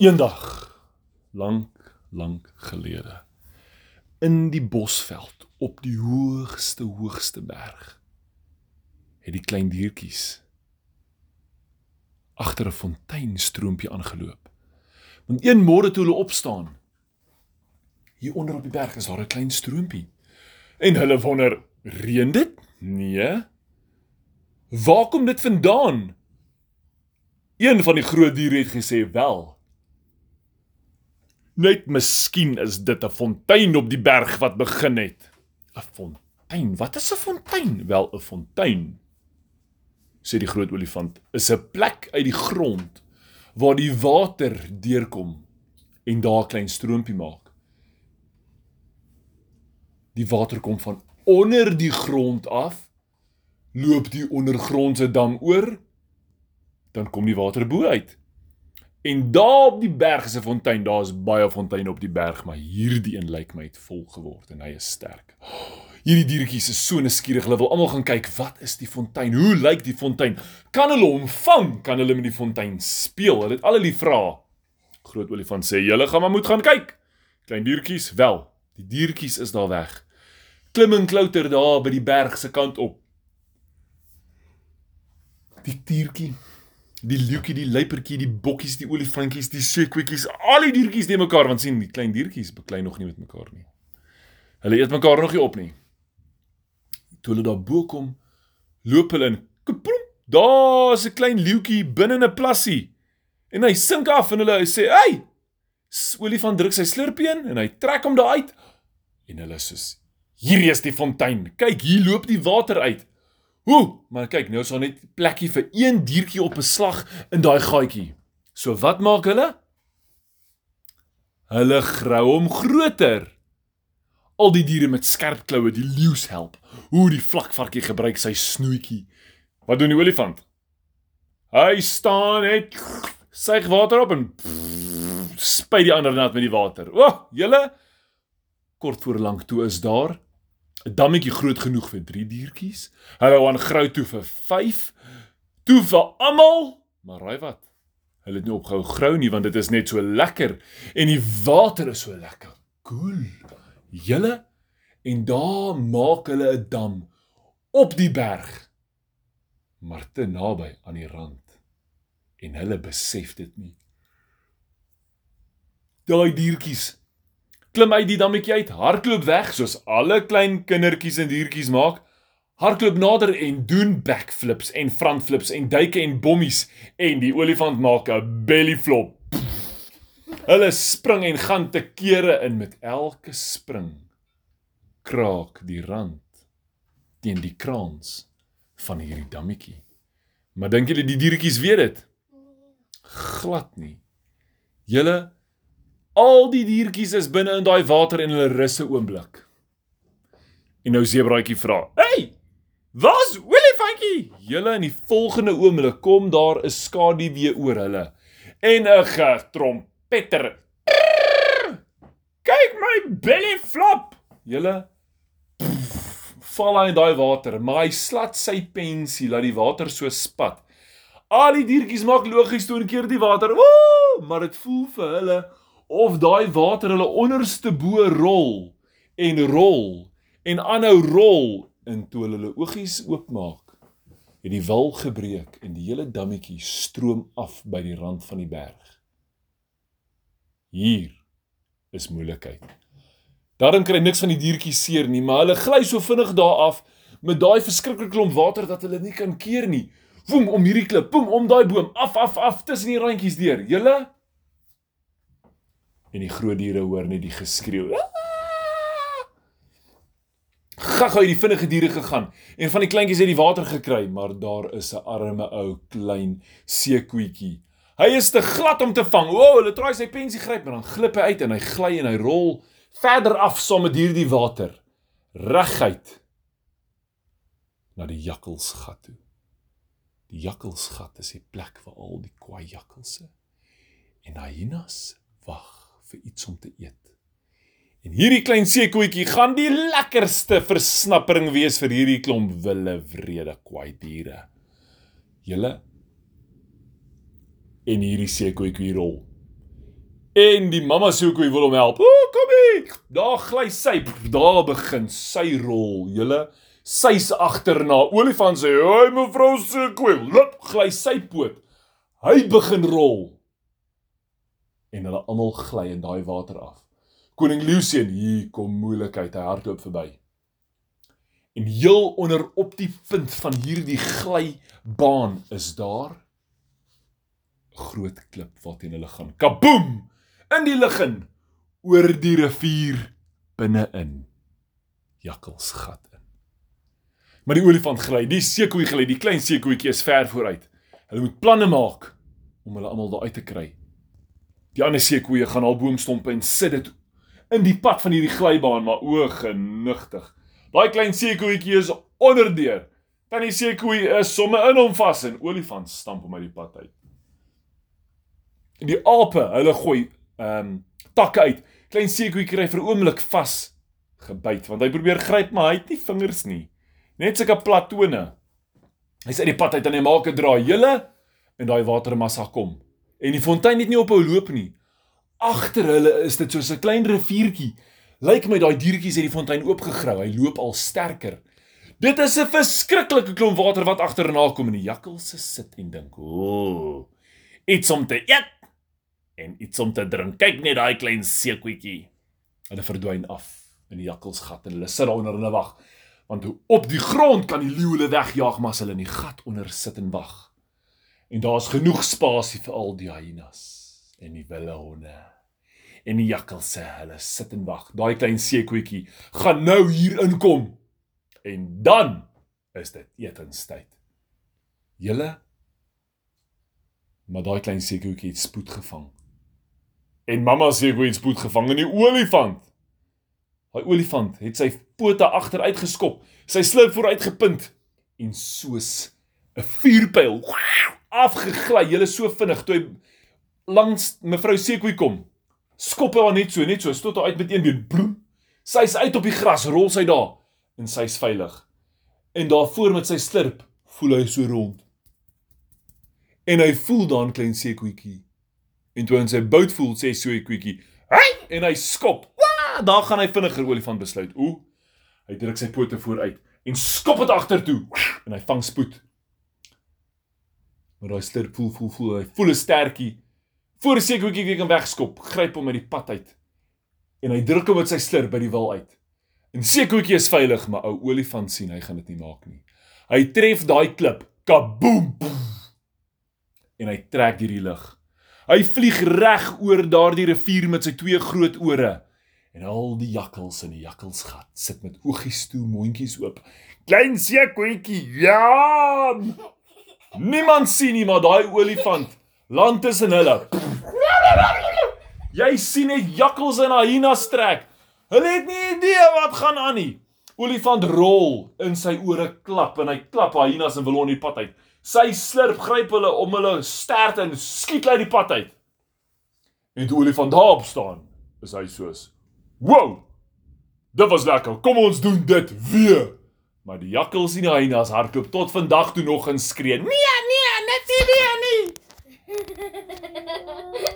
Eendag lank lank gelede in die bosveld op die hoogste hoogste berg het die klein diertjies agter 'n fonteinstroompie aangeloop. Want een môre toe hulle opstaan, hier onder op die berg is daar 'n klein stroompie. En hulle wonder, reën dit? Nee. Waar kom dit vandaan? Een van die groot diere het gesê, "Wel, Net miskien is dit 'n fontein op die berg wat begin het. 'n Fontein? Wat is 'n fontein? Wel, 'n fontein sê die groot olifant is 'n plek uit die grond waar die water deurkom en daar 'n klein stroompie maak. Die water kom van onder die grond af, loop die ondergrondse dam oor, dan kom die water bo uit. En daar op die berg is 'n fontein. Daar's baie fonteine op die berg, maar hierdie een lyk my het vol geword en hy is sterk. Hierdie diertjies is so nuuskierig. Hulle wil almal gaan kyk, wat is die fontein? Hoe lyk die fontein? Kan hulle hom vang? Kan hulle met die fontein speel? Hulle het al die vrae. Groot olifant sê: "Julle gaan maar moet gaan kyk." Klein diertjies, wel, die diertjies is daar weg. Klim en klouter daar by die berg se kant op. Die diertjie die leeuetjie, die luipertjie, die bokkies, die olifantjies, die seekoetjies, al die diertjies neem mekaar want sien die klein diertjies beklei nog nie met mekaar nie. Hulle eet mekaar nog nie op nie. Toe hulle daar bo kom, loop hulle in. Kapoem, daar's 'n klein leeuetjie binne 'n plassie. En hy sink af en hulle sê: "Hey!" Olifant druk sy slurpie in en hy trek hom daar uit. En hulle sê: "Hierdie is die fontein. Kyk, hier loop die water uit." Hoe? Maar kyk, nou is daar net plekkie vir een diertjie op 'n slag in daai gaatjie. So wat maak hulle? Hulle grou hom groter. Al die diere met skerp kloue, die leeu's help. Hoe die vlakvarkie gebruik sy snoetjie. Wat doen die olifant? Hy staan net suig water op en spuit die ander nat met die water. O, oh, julle kort voor lank toe is daar dammetjie groot genoeg vir 3 diertjies. Hulle wou aan grou toe vir 5. Toe vir almal. Maar raai wat? Hulle het nie opgehou grou nie want dit is net so lekker en die water is so lekker. Cool. Julle en daar maak hulle 'n dam op die berg. Maar te naby aan die rand. En hulle besef dit nie. Daai diertjies klim uit die dammetjie uit, hardloop weg soos alle klein kindertjies en diertjies maak. Hardloop nader en doen backflips en frontflips en duike en bommies en die olifant maak 'n belly flop. Hulle spring en gaan te kere in met elke spring. Kraak die rand teen die kraans van hierdie dammetjie. Maar dink julle die diertjies weet dit? Glad nie. Julle Al die diertjies is binne in daai water en hulle rus 'n oomblik. En nou sebraatjie vra: "Hey! Waar's olifantjie?" Julle in die volgende oomblik kom daar 'n skaduwee oor hulle en 'n getrompetter. Kyk my belly flop. Julle val hy in daai water, maar hy slat sy pensie laat die water so spat. Al die diertjies maak logies toe 'n keer die water. Woe! Maar dit voel vir hulle of daai water hulle onderste bo rol en rol en aanhou rol en toe hulle oogies oopmaak het die wal gebreek en die hele dammetjie stroom af by die rand van die berg. Hier is moeilikheid. Daarom kry niks van die diertjies seer nie maar hulle gly so vinnig daar af met daai verskriklike klomp water dat hulle nie kan keer nie. Woem om hierdie klip boem om daai boom af af af tussen die randjies deur. Julle en die groot diere hoor net die geskreeu. Gaga het die vinnige diere gegaan en van die kleintjies het die water gekry, maar daar is 'n arme ou klein seekoetjie. Hy is te glad om te vang. O, oh, hulle probeer sy pensie gryp, maar dan glip hy uit en hy gly en hy rol verder af saam met hierdie water reguit na die jakkalsgat toe. Die jakkalsgat is die plek waar al die kwaai jakkalse en hyenas wag vir iets om te eet. En hierdie klein seekoetjie gaan die lekkerste versnappering wees vir hierdie klomp wille wrede kwaai diere. Julle en hierdie seekoetjie rol. En die mamma seekoei wil hom help. O, kom hier. Daar gly sy. Daar begin sy rol. Julle sy's agterna. Olifant sê: "Hoi mevrou seekoei." Lop gly sy poot. Hy begin rol. En hulle almal gly in daai water af. Koning Lucian, hier kom moeilikheid. Hy hardloop verby. En heel onder op die punt van hierdie glybaan is daar 'n groot klip wat teen hulle gaan. Kaboom! In die lug in oor die rivier binne-in. Jakkalsgat in. Maar die olifant gly, die seekoei gly, die klein seekoetjie is ver vooruit. Hulle moet planne maak om hulle almal daar uit te kry. Die ander seekoeie gaan al boomstompe en sit dit in die pad van hierdie glybaan, maar o genigtig. Daai klein seekoetjie is onderdeur. Tannie seekoei is somme in hom vas en olifant stamp hom uit die pad uit. En die ape, hulle gooi ehm um, takke uit. Klein seekoei kry vir 'n oomblik vas gebyt want hy probeer gryp maar hy het nie vingers nie. Net sulke platone. Hy's uit die pad uit en hy maak 'n draai. Julle in daai watermassa kom. En die fontein het nie ophou loop nie. Agter hulle is dit soos 'n klein riviertjie Lyk my daai diertjies het die fontein oopgegrou. Hy loop al sterker. Dit is 'n verskriklike klomp water wat agterna kom en die jakkals sit en dink, "O, iets om te eet en iets om te drink. Kyk net daai klein seekoetjie." Hulle verdwyn af in die jakkalsgat en hulle sit daar onder en wag. Want op die grond kan die leeu hulle wegjaag, maar as hulle in die gat onder sit en wag. En daar's genoeg spasie vir al die hyenas en die wilde honde en die jakkals sê hulle sit en wag. Daai klein seekoetjie gaan nou hier inkom. En dan is dit etenstyd. Julle maar daai klein seekoetjie het spoed gevang. En mamma seekoetjie het spoed gevang in die olifant. Daai olifant het sy pote agteruit geskop, sy slip vooruit gepunt en soos 'n vuurpyl afgegly. Julle so vinnig toe hy langs mevrou Sekoe kom skop haar net so, net so, stoot haar uit met een been. Bloem. Sy's uit op die gras, rol sy daar en sy's veilig. En daar voor met sy slurp voel hy so rond. En hy voel dan klein seekoetjie. En toe hy sy bout voel, sê so 'n koetjie, "Hey!" en hy skop. Waa, daar gaan hy vinniger olifant besluit. Ooh. Hy druk sy pote vooruit en skop dit agtertoe en hy vang spoed. Maar daai slurp voel voel voel hy voel 'n stertjie Voor die sekoetjie weer kan wegskop, gryp hom uit die pad uit. En hy druk hom met sy slurp by die wil uit. En sekoetjie is veilig, maar ou olifant sien hy gaan dit nie maak nie. Hy tref daai klip, kaboom. En hy trek hierdie lug. Hy vlieg reg oor daardie rivier met sy twee groot ore. En al die jakkals in die jakkalsgat sit met oogies toe, mondjies oop. Klein sekoetjie, ja! Niemand sien nie, maar daai olifant land tussen hulle. Jy sien net jakkals en hyenas trek. Hulle het nie idee wat gaan aan nie. Olifant rol in sy ore klap en hy klap hyenas en wil hom die pad uit. Sy slurp gryp hulle om hulle stert en skiet hulle die pad uit. En die olifant daarop staan, is hy soos: "Wow! Dit was lekker. Kom ons doen dit weer." Maar die jakkals en die hyenas hardloop tot vandag toe nog en skree: "Nee, nee, net nie weer nie."